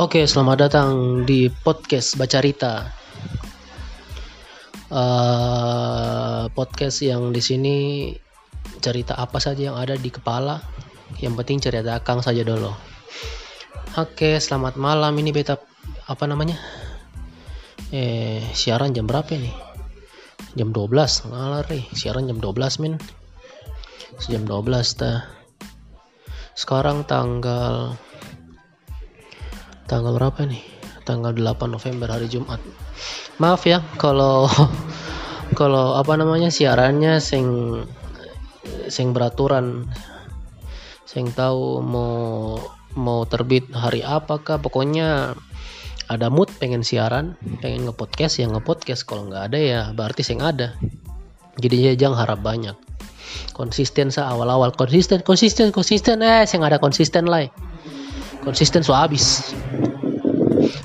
Oke, selamat datang di podcast Bacarita. Uh, podcast yang di sini cerita apa saja yang ada di kepala. Yang penting cerita Kang saja dulu. Oke, selamat malam. Ini beta apa namanya? Eh, siaran jam berapa nih? Jam 12. Ngalari, siaran jam 12, min. Jam 12 ta. Sekarang tanggal tanggal berapa nih? Tanggal 8 November hari Jumat. Maaf ya kalau kalau apa namanya siarannya sing sing beraturan. Sing tahu mau mau terbit hari apakah pokoknya ada mood pengen siaran pengen ngepodcast ya ngepodcast. Kalau nggak ada ya berarti sing ada. Jadi ya jangan harap banyak. Konsisten sa awal-awal. Konsisten konsisten konsisten. Eh sing ada konsisten lah konsisten so habis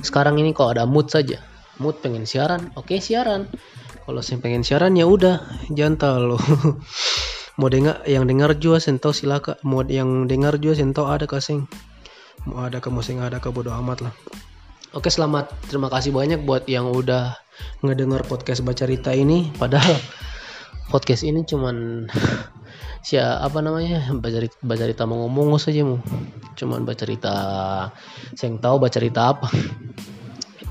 sekarang ini kalau ada mood saja. Mood pengen siaran oke okay, siaran. Kalau saya pengen siaran ya udah jangan lo mau dengar yang dengar juga sento silakan. Mau yang dengar juga sento ada kasing mau ada ke musim ada ke bodo amat lah. Oke selamat. Terima kasih banyak buat yang udah ngedengar podcast baca cerita ini. Padahal podcast ini cuman sia apa namanya? Baca baca cerita mau ngomong saja mu. Cuman baca cerita saya tahu baca cerita apa.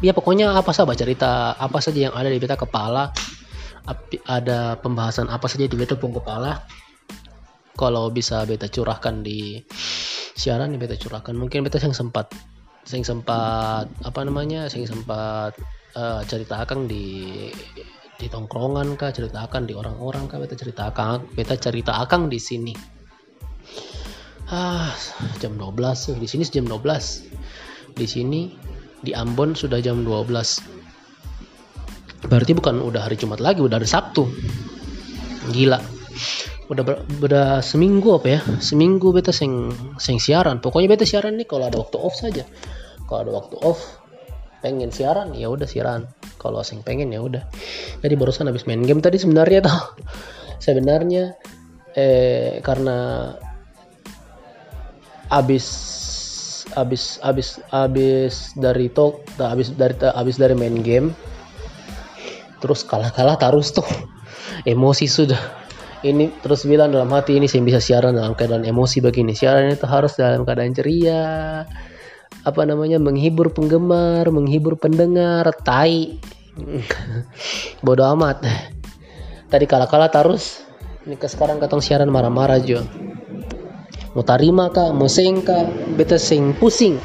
Ya pokoknya apa saja baca cerita apa saja yang ada di beta kepala. Ada pembahasan apa saja di beta pun kepala. Kalau bisa beta curahkan di siaran di beta curahkan. Mungkin beta yang sempat yang sempat apa namanya? Yang sempat uh, cerita akan di di tongkrongan kah ceritakan di orang-orang kah beta ceritakan beta cerita akang di sini. Ah jam 12 di sini jam 12 di sini di Ambon sudah jam 12 berarti bukan udah hari Jumat lagi udah hari Sabtu. Gila. Udah ber, seminggu apa ya? Seminggu beta sing sing siaran. Pokoknya beta siaran nih kalau ada waktu off saja. Kalau ada waktu off pengen siaran ya udah siaran. Kalau sing pengen ya udah. Jadi barusan habis main game tadi sebenarnya tuh sebenarnya eh karena habis habis habis habis dari talk habis dari habis dari main game terus kalah-kalah terus tuh emosi sudah. Ini terus bilang dalam hati ini saya bisa siaran dalam keadaan emosi begini. Siaran itu harus dalam keadaan ceria apa namanya menghibur penggemar, menghibur pendengar, tai. Bodoh amat. Tadi kalah-kalah terus. Ini ke sekarang katong siaran marah-marah jo. Mau tarima kah, mau sing kah, beta sing pusing.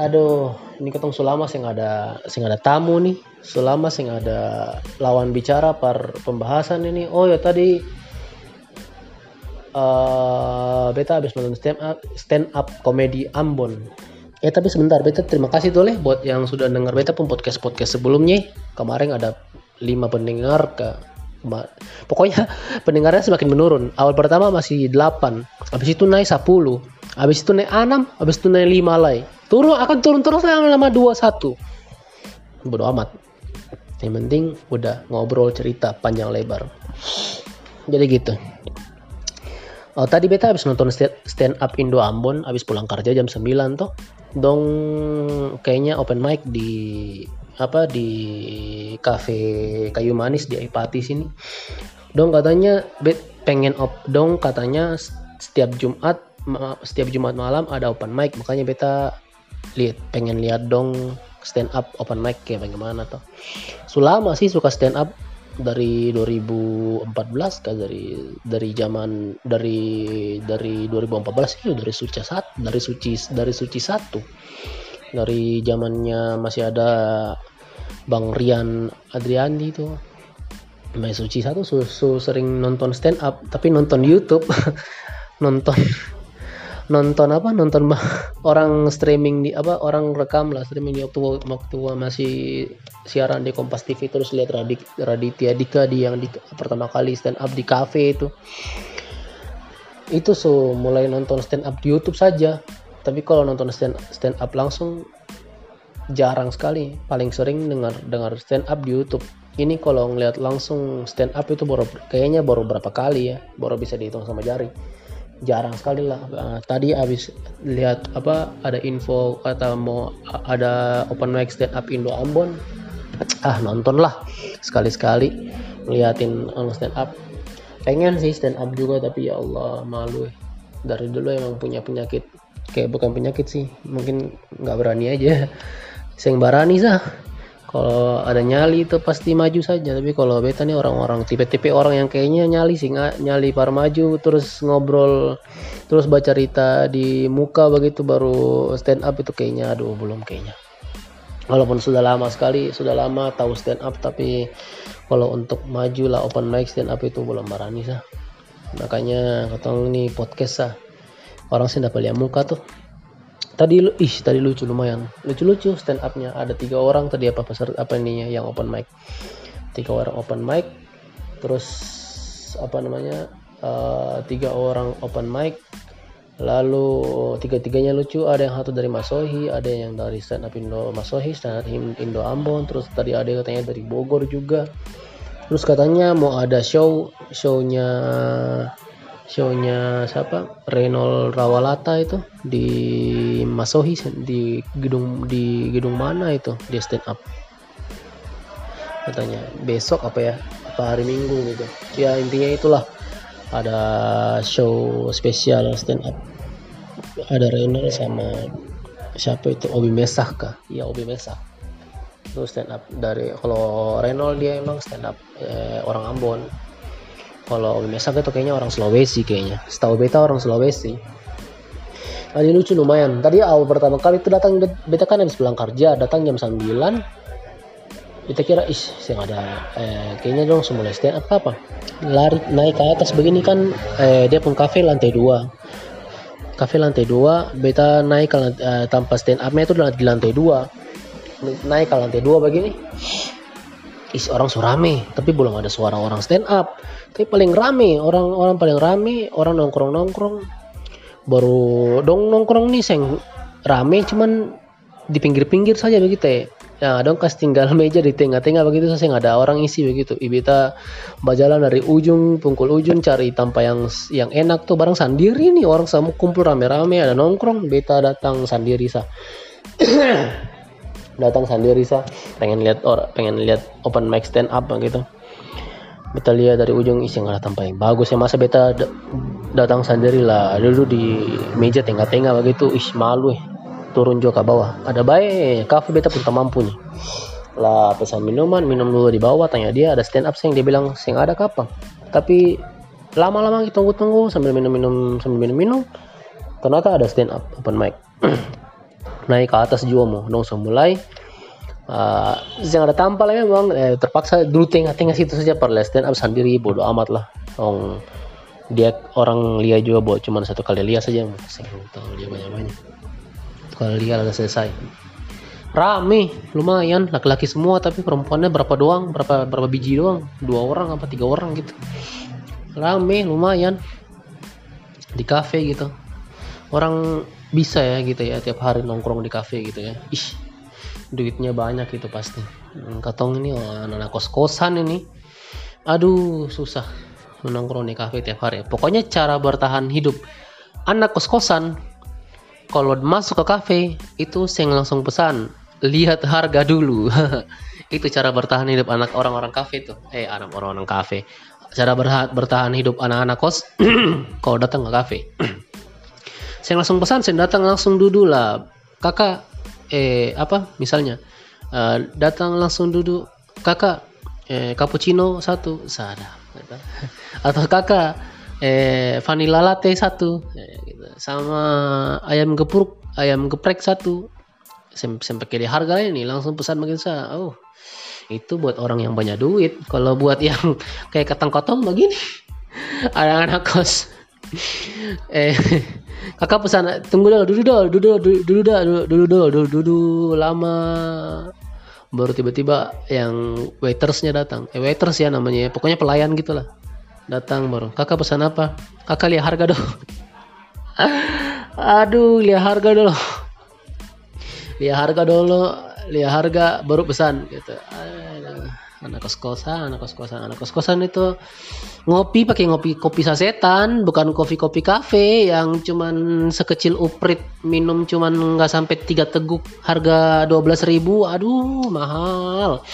Aduh, ini ketong sulama sing ada sing ada tamu nih. Sulama sing ada lawan bicara par pembahasan ini. Oh ya tadi uh, beta habis nonton stand up stand up komedi Ambon. Eh tapi sebentar beta terima kasih tuh leh buat yang sudah dengar beta pun podcast podcast sebelumnya. Kemarin ada lima pendengar ke pokoknya pendengarnya semakin menurun. Awal pertama masih 8 habis itu naik 10 habis itu naik 6 habis itu naik 5 lagi. Turun akan turun terus yang lama 21 bodo amat. Yang penting udah ngobrol cerita panjang lebar. Jadi gitu Oh, tadi beta habis nonton stand up Indo Ambon habis pulang kerja jam 9 toh. Dong kayaknya open mic di apa di cafe kayu manis di Ipati sini. Dong katanya bet pengen op dong katanya setiap Jumat setiap Jumat malam ada open mic makanya beta lihat pengen lihat dong stand up open mic kayak bagaimana toh. Sulama sih suka stand up dari 2014 kan dari dari zaman dari dari 2014 itu dari suci satu dari suci dari suci satu. Dari zamannya masih ada Bang Rian Adriandi itu. Main suci satu su, su, sering nonton stand up tapi nonton YouTube. Nonton nonton apa? Nonton orang streaming di apa? Orang rekam lah streaming di waktu waktu masih siaran di Kompas TV terus lihat Radik Raditya Dika di yang di pertama kali stand up di cafe itu. Itu so mulai nonton stand up di YouTube saja. Tapi kalau nonton stand stand up langsung jarang sekali. Paling sering dengar dengar stand up di YouTube. Ini kalau ngeliat langsung stand up itu baru kayaknya baru berapa kali ya. Baru bisa dihitung sama jari jarang sekali lah. Uh, tadi habis lihat apa ada info kata mau ada open mic stand up Indo Ambon ah nonton lah. Sekali-sekali ngeliatin orang stand up. Pengen sih stand up juga tapi ya Allah malu eh. dari dulu emang punya penyakit. Kayak bukan penyakit sih mungkin nggak berani aja. Saya berani sah kalau ada nyali itu pasti maju saja. Tapi kalau beta nih orang-orang tipe-tipe orang yang kayaknya nyali sih nggak nyali par maju terus ngobrol terus baca cerita di muka begitu baru stand up itu kayaknya aduh belum kayaknya. Walaupun sudah lama sekali sudah lama tahu stand up tapi kalau untuk maju lah open mic stand up itu belum berani sah. Makanya ketemu nih podcast sah. Orang sih dapat lihat muka tuh tadi ih tadi lucu lumayan. Lucu-lucu stand upnya ada tiga orang tadi apa pasar apa ininya yang open mic. Tiga orang open mic. Terus apa namanya uh, tiga orang open mic. Lalu tiga-tiganya lucu. Ada yang satu dari Masohi ada yang dari stand up Indo Masohi stand up Indo Ambon terus tadi ada katanya dari Bogor juga. Terus katanya mau ada show shownya shownya siapa? Renol Rawalata itu? Di Masohi di gedung di gedung mana itu? Dia stand up. Katanya besok apa ya? Apa hari Minggu gitu. Ya intinya itulah. Ada show spesial stand up. Ada Renol sama siapa itu? Obi Mesah kah? Iya Obi Mesah. Itu stand up. Dari kalau Renol dia emang stand up eh, orang Ambon kalau Mesak itu kayaknya orang Sulawesi kayaknya. Setahu beta orang Sulawesi. Tadi lucu lumayan. Tadi awal pertama kali itu datang beta kan habis pulang kerja datang jam 9 kita kira is saya ada eh, kayaknya dong semua stand apa apa? Lari naik ke atas begini kan eh, dia pun kafe lantai dua. Kafe lantai dua beta naik ke lantai, eh, tanpa stand upnya itu di lantai dua. Naik ke lantai dua begini is orang surame tapi belum ada suara orang stand up. Tapi paling rame orang-orang paling rame orang nongkrong nongkrong baru dong nongkrong nih seng. Rame cuman di pinggir-pinggir saja begitu ya. Ya dong kas tinggal meja di tengah-tengah begitu saja nggak ada orang isi begitu. Ibita berjalan dari ujung pungkul ujung cari tanpa yang yang enak tuh bareng sendiri nih. Orang sama kumpul rame-rame ada nongkrong beta datang sendiri sah datang sendiri sah pengen lihat orang pengen lihat open mic stand up gitu. Beta lihat dari ujung isi nggak datang paling bagus ya. Masa beta datang sendiri lah. Dulu di meja tengah-tengah begitu ih malu eh. Turun juga ke bawah. Ada baik kafe beta pun tak mampu nih. Lah pesan minuman minum dulu di bawah tanya dia ada stand up sih dia bilang sih ada kapan tapi lama-lama kita tunggu-tunggu sambil minum-minum sambil minum-minum ternyata ada stand up open mic naik ke atas juga mau dong mulai uh, yang ada tampal ya memang eh, terpaksa dulu tengah-tengah situ saja per stand up sendiri bodoh amat lah. Oh, dia orang lihat juga buat cuma satu kali lihat saja saya tahu dia banyak banyak kalau lihat udah selesai. Rame lumayan. Laki-laki semua tapi perempuannya berapa doang? Berapa berapa biji doang? Dua orang apa tiga orang gitu. Rame lumayan. Di kafe gitu. Orang bisa ya gitu ya tiap hari nongkrong di kafe gitu ya. Ih duitnya banyak itu pasti. Hmm, katong ini oh, anak kos kosan ini. Aduh susah menongkrong di kafe tiap hari. Pokoknya cara bertahan hidup anak kos kosan kalau masuk ke kafe itu saya langsung pesan lihat harga dulu. Itu cara bertahan hidup anak orang-orang kafe tuh. Eh anak orang-orang kafe. Cara bertahan hidup anak-anak kos kalau datang ke kafe saya langsung pesan saya datang langsung duduk lah. Kakak eh apa misalnya uh, datang langsung duduk. Kakak eh, cappuccino satu sada atau kakak eh vanilla latte satu eh, gitu. sama ayam geprek ayam geprek satu. Sampai kiri harga ini langsung pesan begitu saya. Oh itu buat orang yang banyak duit. Kalau buat yang kayak katang-katong begini anak-anak kos. Eh kakak pesan tunggu dulu dulu dulu duduk dulu duduk dulu duduk duduk lama. Baru tiba-tiba yang waitersnya datang. Eh waiters ya namanya pokoknya pelayan gitulah. Datang baru kakak pesan apa? Kakak lihat harga dulu aduh lihat harga dulu lihat harga dulu lihat harga baru pesan gitu anak kos kosan anak kos kosan anak kos kosan itu ngopi pakai ngopi kopi sasetan bukan kopi kopi kafe yang cuman sekecil uprit minum cuman nggak sampai tiga teguk harga dua belas ribu aduh mahal.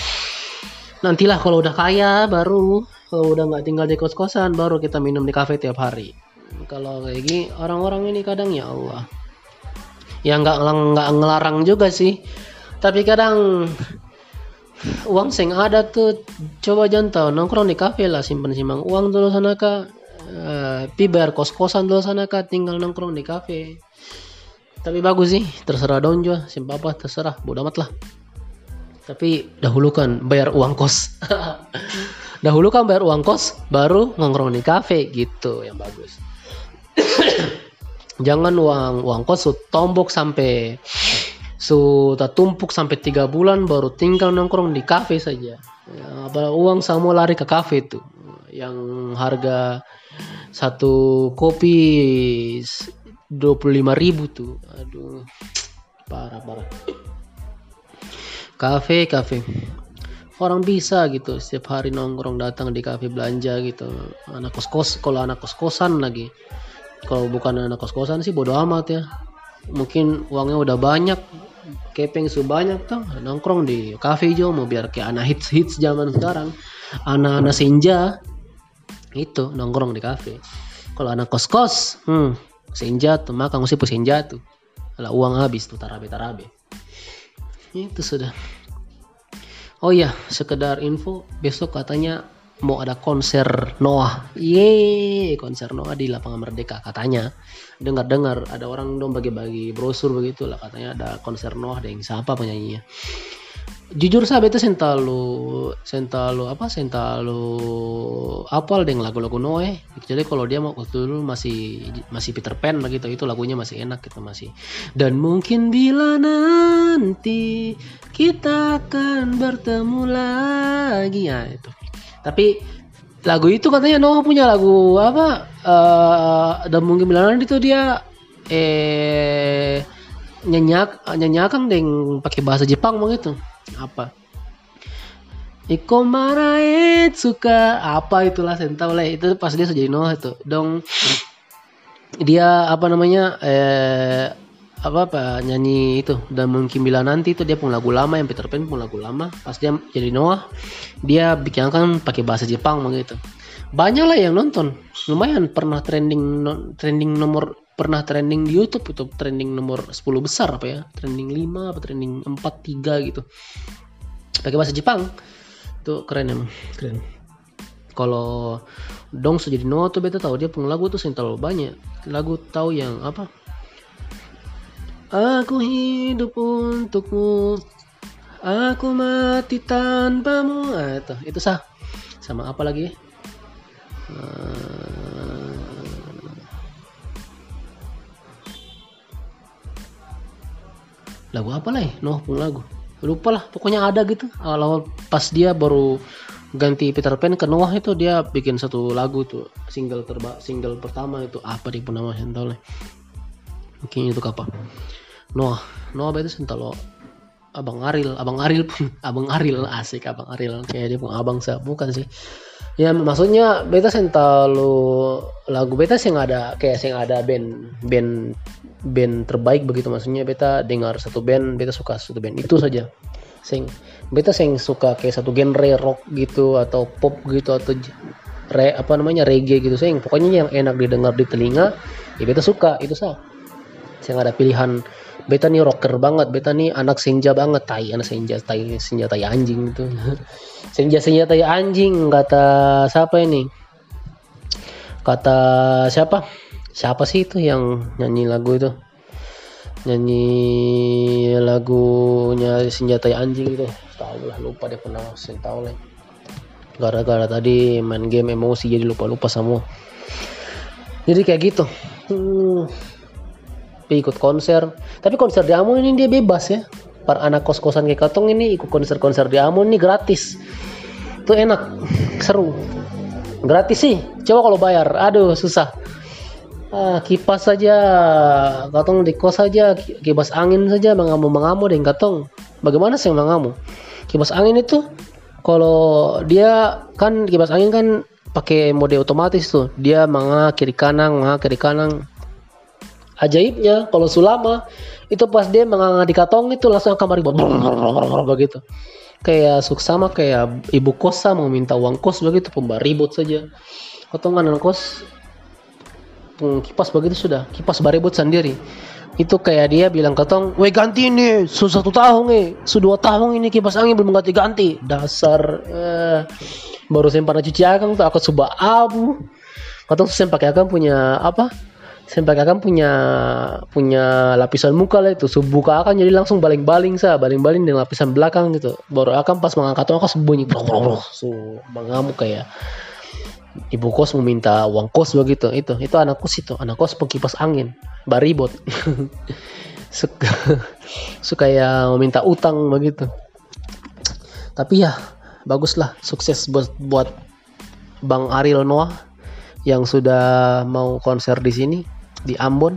Nantilah kalau udah kaya baru kalau udah nggak tinggal di kos kosan baru kita minum di kafe tiap hari. Kalau kayak gini orang-orang ini kadang ya Allah. Ya nggak nggak ngelarang juga sih. Tapi kadang uang sing ada tuh coba jangan nongkrong di kafe lah simpan simpan uang dulu sana kak. Uh, pi bayar kos kosan dulu sana kak tinggal nongkrong di kafe. Tapi bagus sih terserah dong juga simpan apa terserah bodoh amat lah. Tapi dahulukan bayar uang kos. Dahulukan bayar uang kos baru nongkrong di kafe gitu yang bagus. Jangan uang uang kos tombok sampai sudah tumpuk sampai tiga bulan baru tinggal nongkrong di kafe saja. Ya, uang semua lari ke kafe itu. Yang harga satu kopi dua puluh lima ribu tuh. Aduh parah parah. Kafe kafe. Orang bisa gitu setiap hari nongkrong datang di kafe belanja gitu. Anak kos kos kalau anak kos kosan lagi. Kalau bukan anak kos-kosan sih bodo amat ya mungkin uangnya udah banyak. Kepeng su banyak tuh. Nongkrong di cafe jo mau biar kayak anak hits hits zaman sekarang. Anak-anak senja. Itu nongkrong di cafe. Kalau anak kos kos hmm senja tuh. Maka mesti senja tuh. Lah uang habis tuh tarabe tarabe. Itu sudah. Oh iya sekedar info besok katanya mau ada konser Noah. Ye, konser Noah di lapangan Merdeka katanya. Dengar-dengar ada orang dong bagi-bagi brosur begitu lah katanya ada konser Noah ada yang siapa penyanyinya. Jujur saya itu sentalu sentalu apa sentalu apal dengan lagu-lagu Noah. Jadi kalau dia mau dulu masih masih Peter Pan begitu itu lagunya masih enak gitu, masih. Dan mungkin bila nanti kita akan bertemu lagi ya itu tapi lagu itu katanya Noah punya lagu apa? Uh, dan mungkin bilang itu dia eh nyanyak nyanyakan deng pakai bahasa Jepang begitu apa? Iko marae suka apa itulah saya tahu lah. Itu pas dia jadi Noah itu. Dong. Dia apa namanya eh apa apa nyanyi itu. Dan mungkin bila nanti itu dia pun lagu lama yang Peter Pan pun lagu lama. Pas dia jadi Noah dia bikin kan pakai bahasa Jepang begitu banyak lah yang nonton. Lumayan pernah trending no, trending nomor pernah trending di YouTube itu. Trending nomor 10 besar apa ya? Trending 5 apa trending 4 3 gitu. Pakai bahasa Jepang. Itu keren emang. Keren. Kalau dong jadi Noah tuh beta tahu dia pun lagu tuh terlalu banyak. Lagu tahu yang apa Aku hidup untukmu. Aku mati tanpamu. Ah, itu, itu sah. Sama apa lagi? Uh, Lagu apa lah ya? Noh pun lagu. Lupa lah pokoknya ada gitu. Awal pas dia baru ganti Peter Pan ke Noah itu dia bikin satu lagu tuh single terba single pertama itu. Apa dia pun namanya tahu mungkin itu kapan Noah Noah itu sentalo abang Aril abang Aril pun abang Aril asik abang Aril. Kayak dia pun abang saya bukan sih. Ya maksudnya beta sentalo lagu beta sih ada kayak sih ada band band band terbaik begitu maksudnya. Beta dengar satu band beta suka satu band. Itu saja. Sing beta sing suka kayak satu genre rock gitu atau pop gitu atau re apa namanya reggae gitu. Sing pokoknya yang enak didengar di telinga ya beta suka itu sah saya ada pilihan beta nih rocker banget beta nih anak senja banget. Tai anak senja tai senja tai anjing itu. Senja senja tai anjing kata siapa ini? Kata siapa? Siapa sih itu yang nyanyi lagu itu? Nyanyi lagunya senjata anjing itu. Tahu lah lupa deh pernah saya tahu lah. Gara-gara tadi main game emosi jadi lupa-lupa semua. Jadi kayak gitu. Hmm ikut konser. Tapi konser di Amon ini dia bebas ya. Para anak kos-kosan kayak katong ini ikut konser-konser di Amon ini gratis. Itu enak seru. Gratis sih coba kalau bayar. Aduh susah. Ah, kipas saja katong di kos saja kipas angin saja mengamu mengamu dengan katong. Bagaimana sih mengamu? Kipas angin itu kalau dia kan kipas angin kan pakai mode otomatis tuh. Dia manga kiri kanan kiri kanan ajaibnya kalau Sulama itu pas dia menganga di katong itu langsung kamar begitu kayak suksama kayak ibu kosa mau minta uang kos begitu pembar ribut saja potongan kos kipas begitu sudah kipas baribut sendiri itu kayak dia bilang ke tong, weh ganti ini, su satu tahun nih, su dua tahun ini kipas angin belum ganti ganti, dasar, eh, baru saya pernah cuci akang tuh aku coba abu, katong saya pakai akang punya apa? Saya pakai akang punya punya lapisan muka lah itu, buka akan jadi langsung baling-baling sa, baling-baling dengan lapisan belakang gitu, baru akan pas mengangkat aku sembunyi, su mengamuk kayak ibu kos meminta uang kos begitu. Itu itu anak kos itu. Anak kos pengkipas angin. Baribot suka suka ya meminta utang begitu. Tapi ya baguslah sukses buat buat Bang Ariel Noah yang sudah mau konser di sini di Ambon.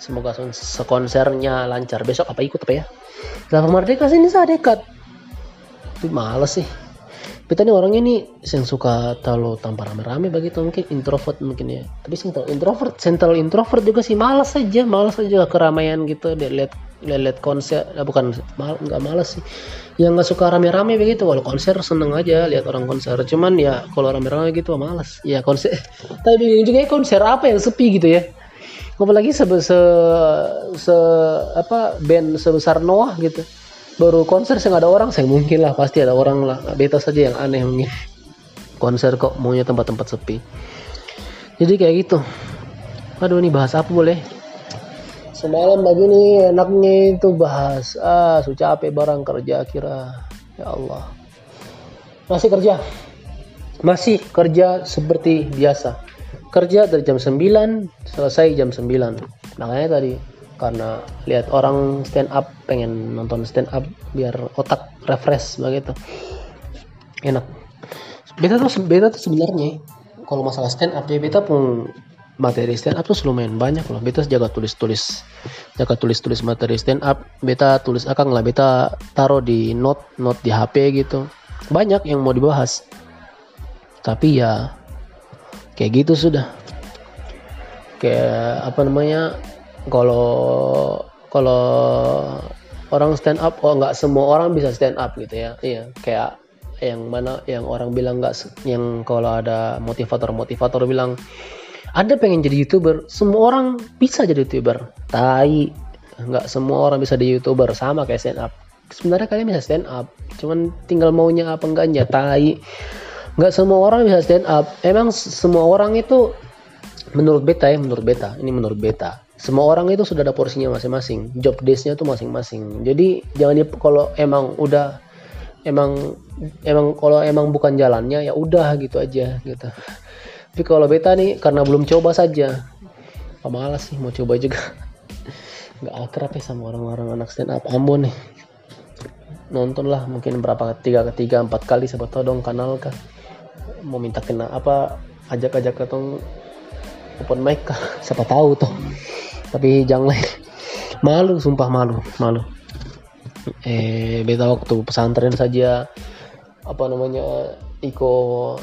Semoga sekonsernya lancar. Besok apa ikut apa ya? Lava Merdeka sini saya dekat tapi males sih. Kita nih orangnya nih yang suka terlalu tanpa rame-rame begitu mungkin introvert mungkin ya. Tapi sih introvert central introvert juga sih malas aja malas aja keramaian gitu. Dia lihat lihat konser ya bukan mal nggak malas sih. Yang nggak suka rame-rame begitu kalau konser seneng aja lihat orang konser. Cuman ya kalau rame-rame gitu malas ya konser tapi bingung juga konser apa yang sepi gitu ya apalagi se, se, se apa band sebesar Noah gitu. Baru konser nggak ada orang. Saya mungkin lah pasti ada orang lah. Beta saja yang aneh mungkin. Konser kok maunya tempat-tempat sepi. Jadi kayak gitu. Aduh ini bahas apa boleh? Semalam begini enaknya itu bahas ah su capek barang kerja kira. Ya Allah. Masih kerja? Masih kerja seperti biasa kerja dari jam 9 selesai jam 9 makanya tadi karena lihat orang stand up pengen nonton stand up biar otak refresh begitu. Enak. Beta tuh beta tuh sebenarnya kalau masalah stand up ya beta pun materi stand up tuh lumayan banyak loh. Beta jaga tulis tulis jaga tulis tulis materi stand up beta tulis akan lah beta taruh di note note di hp gitu. Banyak yang mau dibahas. Tapi ya kayak gitu sudah. Kayak apa namanya kalau kalau orang stand up oh nggak semua orang bisa stand up gitu ya. Iya kayak yang mana yang orang bilang nggak yang kalau ada motivator motivator bilang ada pengen jadi youtuber. Semua orang bisa jadi youtuber. Tai nggak semua orang bisa jadi youtuber. Sama kayak stand up. Sebenarnya kalian bisa stand up cuman tinggal maunya apa enggaknya tai nggak semua orang bisa stand up. Emang semua orang itu menurut beta ya menurut beta ini menurut beta. Semua orang itu sudah ada porsinya masing-masing job desknya tuh masing-masing. Jadi jangan di kalau emang udah emang emang kalau emang bukan jalannya ya udah gitu aja gitu. Tapi kalau beta nih karena belum coba saja apa malas sih mau coba juga. Nggak akrab ya sama orang-orang anak stand up. Ambon nih. Nonton lah mungkin berapa tiga ketiga empat kali tahu dong kanal kah mau minta kena apa ajak-ajak ketong open mic siapa tahu tuh tapi jangan malu sumpah malu malu. Eh beta waktu pesantren saja apa namanya Iko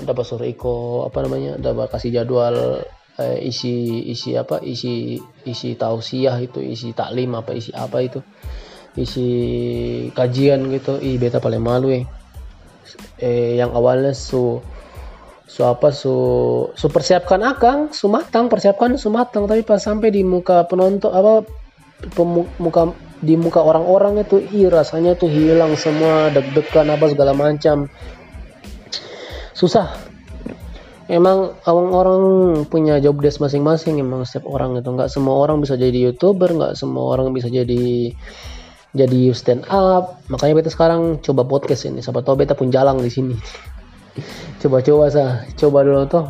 dapat suruh Iko apa namanya dapat kasih jadwal eh, isi isi apa isi isi tausiah itu isi taklim apa isi apa itu isi kajian gitu ih beta paling malu eh, eh yang awalnya su su apa su su persiapkan akang su matang persiapkan su matang. Tapi pas sampai di muka penonton apa muka di muka orang-orang itu i rasanya tuh hilang semua deg-degan apa segala macam. Susah. Emang orang-orang punya job desk masing-masing emang setiap orang itu. Nggak semua orang bisa jadi youtuber nggak semua orang bisa jadi jadi stand up. Makanya beta sekarang coba podcast ini. Siapa tahu beta pun jalan di sini coba-coba sah coba dulu tuh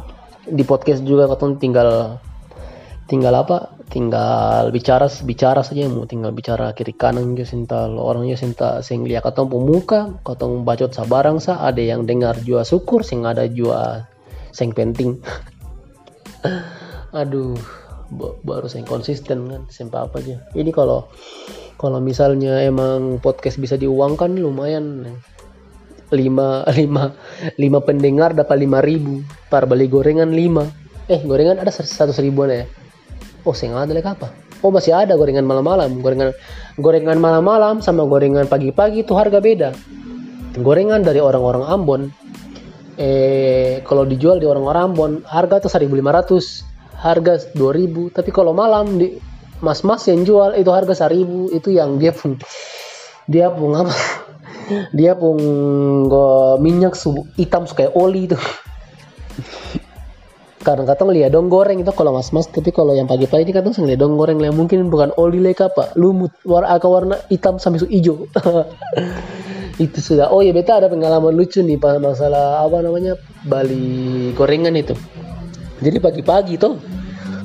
di podcast juga katong tinggal tinggal apa? Tinggal bicara bicara saja mau tinggal bicara kiri kanan juga sintal orangnya sinta sing lihat katong pemuka katong bacot sabarang sa. Ada yang dengar jua syukur sing ada jua sing penting. Aduh baru sing konsisten kan sampai apa aja ini kalau kalau misalnya emang podcast bisa diuangkan lumayan lima lima lima pendengar dapat lima ribu. Par beli gorengan lima. Eh gorengan ada seratus ribuan ya? Oh saya ada apa? Oh masih ada gorengan malam-malam. Gorengan gorengan malam-malam sama gorengan pagi-pagi itu harga beda. Gorengan dari orang-orang Ambon. Eh kalau dijual di orang-orang Ambon harga tuh 1500 harga 2000 tapi kalau malam di mas-mas yang jual itu harga 1000 itu yang dia pun dia pun apa dia pun minyak su hitam kayak oli itu lihat dong goreng itu kalau mas mas tapi kalau yang pagi pagi ini katong lihat dong goreng yang mungkin bukan oli leka apa lumut warna agak warna hitam sampai su hijau. Itu sudah. Oh ya beta ada pengalaman lucu nih pak masalah apa namanya Bali gorengan itu. Jadi pagi-pagi tuh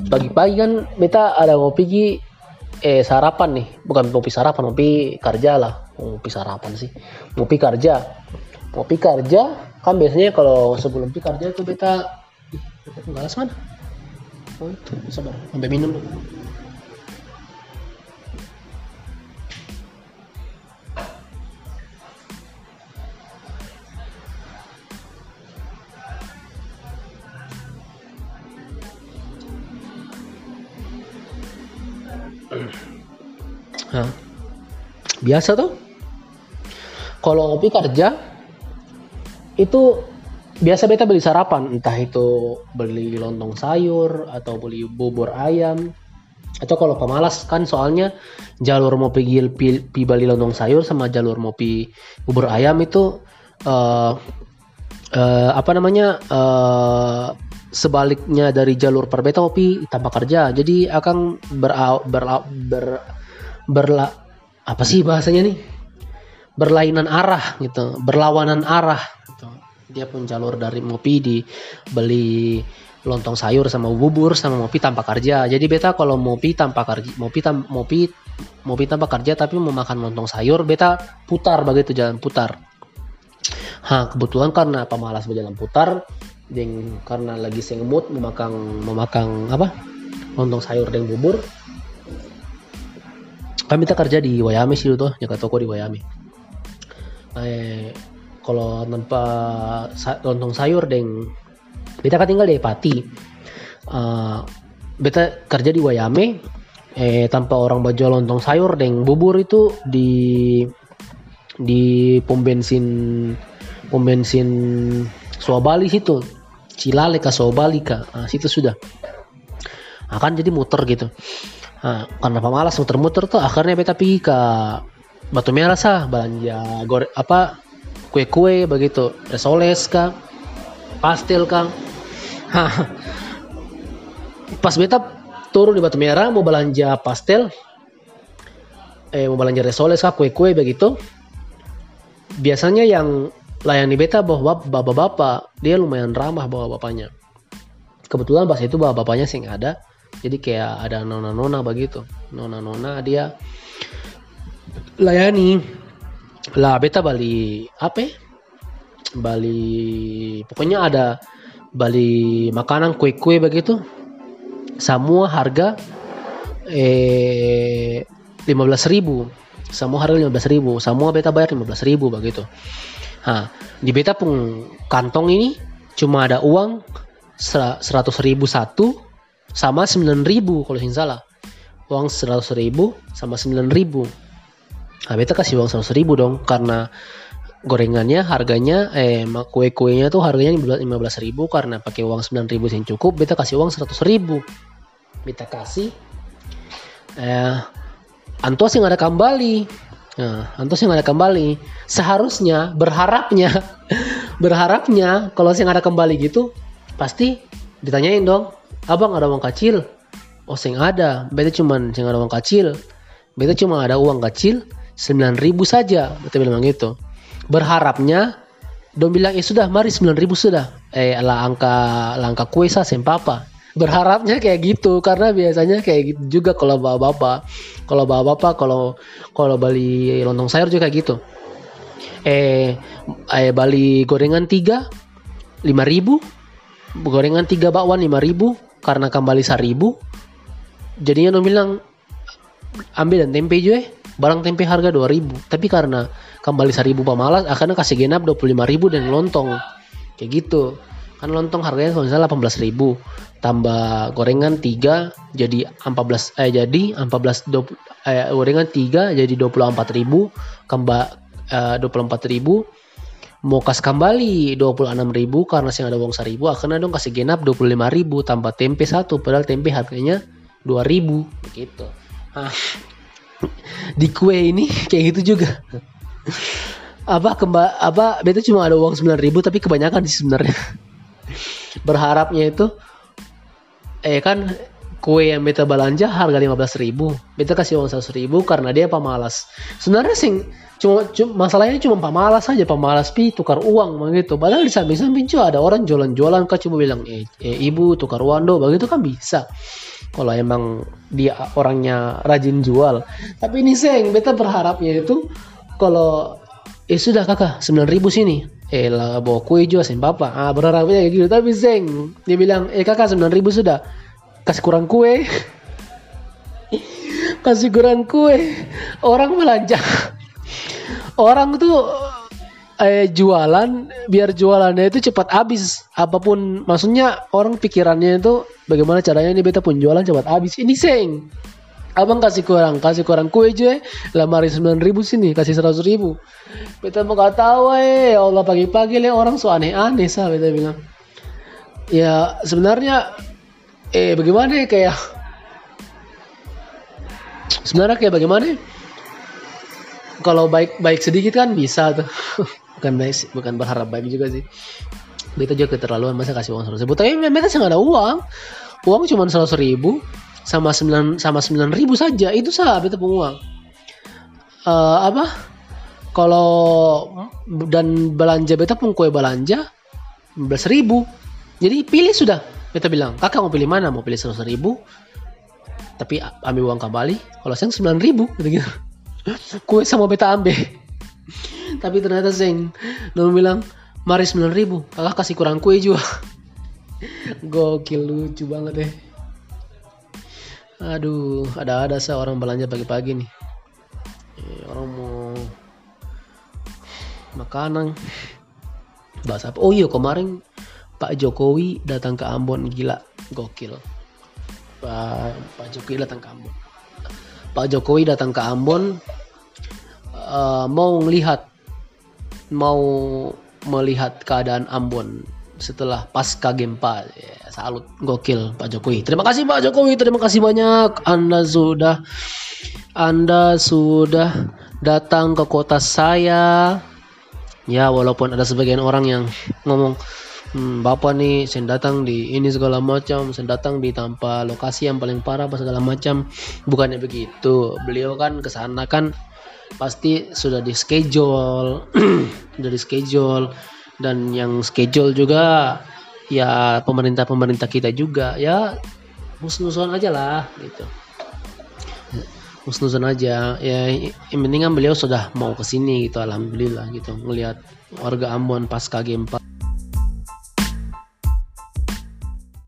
pagi-pagi kan beta ada mau pergi eh sarapan nih. Bukan kopi sarapan kopi kerja lah. Ngopi sarapan sih. Ngopi kerja. Ngopi kerja kan biasanya kalau sebelum pi kerja itu beta beta mana oh itu sabar. Sampai minum Hah? Biasa tuh kalau ngopi kerja itu biasa beta beli sarapan. Entah itu beli lontong sayur atau beli bubur ayam atau kalau pemalas kan soalnya jalur mau pergi pi, pi beli lontong sayur sama jalur mau pi bubur ayam itu uh, uh, apa namanya uh, sebaliknya dari jalur perbeta pi tanpa kerja jadi akan ber, ber, ber, ber, ber apa sih bahasanya nih berlainan arah gitu, berlawanan arah gitu. Dia pun jalur dari Mopi di beli lontong sayur sama bubur sama Mopi tanpa kerja. Jadi beta kalau Mopi tanpa kerja, Mopi tam, Mopi Mopi tanpa kerja tapi mau makan lontong sayur, beta putar begitu jalan putar. Ha, kebetulan karena pemalas berjalan putar, dan karena lagi makan mau makan apa? lontong sayur dan bubur. Kami kita kerja di Wayame sih tuh, jaga toko di Wayame eh, kalau tanpa sa lontong sayur deng beta kan tinggal di Pati. Uh, beta kerja di Wayame eh tanpa orang baju lontong sayur deng bubur itu di di pom bensin pom bensin Suabali situ Cilale ke Suabali ke nah, situ sudah. Akan nah, jadi muter gitu. Nah, karena pemalas muter-muter tuh akhirnya beta pergi ke batu merah sah. Belanja gore apa kue-kue begitu. Resoles kah? Pastel kah? Pas beta turun di batu merah mau belanja pastel eh mau belanja resoles kah? Kue-kue begitu. Biasanya yang layani beta bahwa bapak-bapak dia lumayan ramah bawa bapaknya. Kebetulan pas itu bapak bapaknya sih ada. Jadi kayak ada nona-nona begitu. Nona-nona dia layani. Lah beta bali apa ya? Bali pokoknya ada bali makanan kue-kue begitu. Semua harga eh lima belas ribu. Semua harga lima belas ribu. Semua beta bayar lima belas ribu begitu nah di beta pun kantong ini cuma ada uang seratus ribu satu sama sembilan ribu kalau tidak salah. Uang seratus ribu sama sembilan ribu. Nah, beta kasih uang seratus ribu dong karena gorengannya harganya eh kue-kuenya tuh harganya lima belas ribu karena pakai uang sembilan ribu yang cukup beta kasih uang seratus ribu. Beta kasih eh antos yang ada kembali nah, antos yang ada kembali. Seharusnya berharapnya berharapnya kalau yang ada kembali gitu pasti ditanyain dong abang ada uang kecil? Oh sing ada. Beta cuman sing ada uang kecil. Beta cuma ada uang kecil 9000 saja. Betul bilang gitu. Berharapnya dong bilang ya sudah mari 9000 sudah. Eh lah angka langka kue sah sempapa berharapnya kayak gitu karena biasanya kayak gitu juga kalau bapak-bapak kalau bapak-bapak kalau kalau bali lontong sayur juga kayak gitu. Eh, eh bali gorengan tiga lima ribu. Gorengan tiga bakwan lima ribu. Karena kembali seribu. Jadinya dong bilang ambil dan tempe juga. Barang tempe harga 2000 tapi karena kembali 1000 pemalas akhirnya kasih genap 25000 dan lontong. Kayak gitu kan lontong harganya kalau misalnya 18.000 tambah gorengan 3 jadi 14 eh jadi 14 20, eh, gorengan 3 jadi 24.000 kembali eh, 24.000 mau kas kembali 26.000 karena sih ada uang 1000 akhirnya dong kasih genap 25.000 tambah tempe satu padahal tempe harganya 2000 begitu. Nah, di kue ini kayak gitu juga. Apa kemba apa beta cuma ada uang 9000 tapi kebanyakan sih sebenarnya berharapnya itu eh kan kue yang beta belanja harga 15.000 beta kasih uang 100.000 karena dia pemalas. Sebenarnya sing cuma, cuma masalahnya cuma pemalas saja pemalas pi tukar uang begitu padahal di samping-samping juga ada orang jualan-jualan kan cuma bilang eh, eh ibu tukar uang do begitu kan bisa. Kalau emang dia orangnya rajin jual. Tapi ini seng beta berharapnya itu kalau eh sudah kakak 9000 sini eh lah bawa kue juga sen papa ah berharapnya kayak gitu. Tapi seng dia bilang eh kakak 9000 sudah. Kasih kurang kue kasih kurang kue orang belanja. Orang tuh eh, jualan biar jualannya itu cepat habis. Apa pun maksudnya orang pikirannya itu bagaimana caranya ini beta pun jualan cepat habis. Ini seng abang kasih kurang kasih kurang kue aja lamari sembilan ribu sini kasih seratus ribu. Beta mau gak eh. Ya Allah pagi-pagi le orang so aneh-aneh sah beta bilang. Ya sebenarnya eh bagaimana ya kayak sebenarnya kayak bagaimana kalau baik baik sedikit kan bisa tuh. Bukan baik bukan berharap baik juga sih. Beta juga keterlaluan masa kasih uang seratus ribu? Tapi beta nggak ada uang. Uang cuma seratus ribu sama sembilan sama sembilan ribu saja itu sah beta pun uang. Uh, apa? Kalau dan belanja beta pun kue belanja belas ribu. Jadi pilih sudah beta bilang. Kakak mau pilih mana? Mau pilih seratus ribu. Tapi ambil uang kembali. Kalau saya sembilan ribu gitu gitu. Kue sama beta ambil. Tapi ternyata seng Nono bilang mari sembilan ribu. Kakak kasih kurang kue juga. Gokil lucu banget deh aduh ada-ada seorang belanja pagi-pagi nih. Eh, orang mau makanan. Bahasa apa? Oh iya kemarin Pak Jokowi datang ke Ambon gila gokil. Pak, Pak Jokowi datang ke Ambon. Pak Jokowi datang ke Ambon uh, mau melihat mau melihat keadaan Ambon setelah pasca gempa. Ya, salut gokil Pak Jokowi. Terima kasih Pak Jokowi. Terima kasih banyak. Anda sudah Anda sudah datang ke kota saya. Ya walaupun ada sebagian orang yang ngomong hmm, bapak nih saya datang di ini segala macam saya datang di tanpa lokasi yang paling parah apa segala macam. Bukannya begitu. Beliau kan ke sana kan pasti sudah di schedule sudah di schedule dan yang schedule juga ya pemerintah pemerintah kita juga ya musnuson aja lah gitu. Musnuson aja. Ya yang penting kan beliau sudah mau ke sini gitu alhamdulillah gitu. Melihat warga Ambon pasca gempa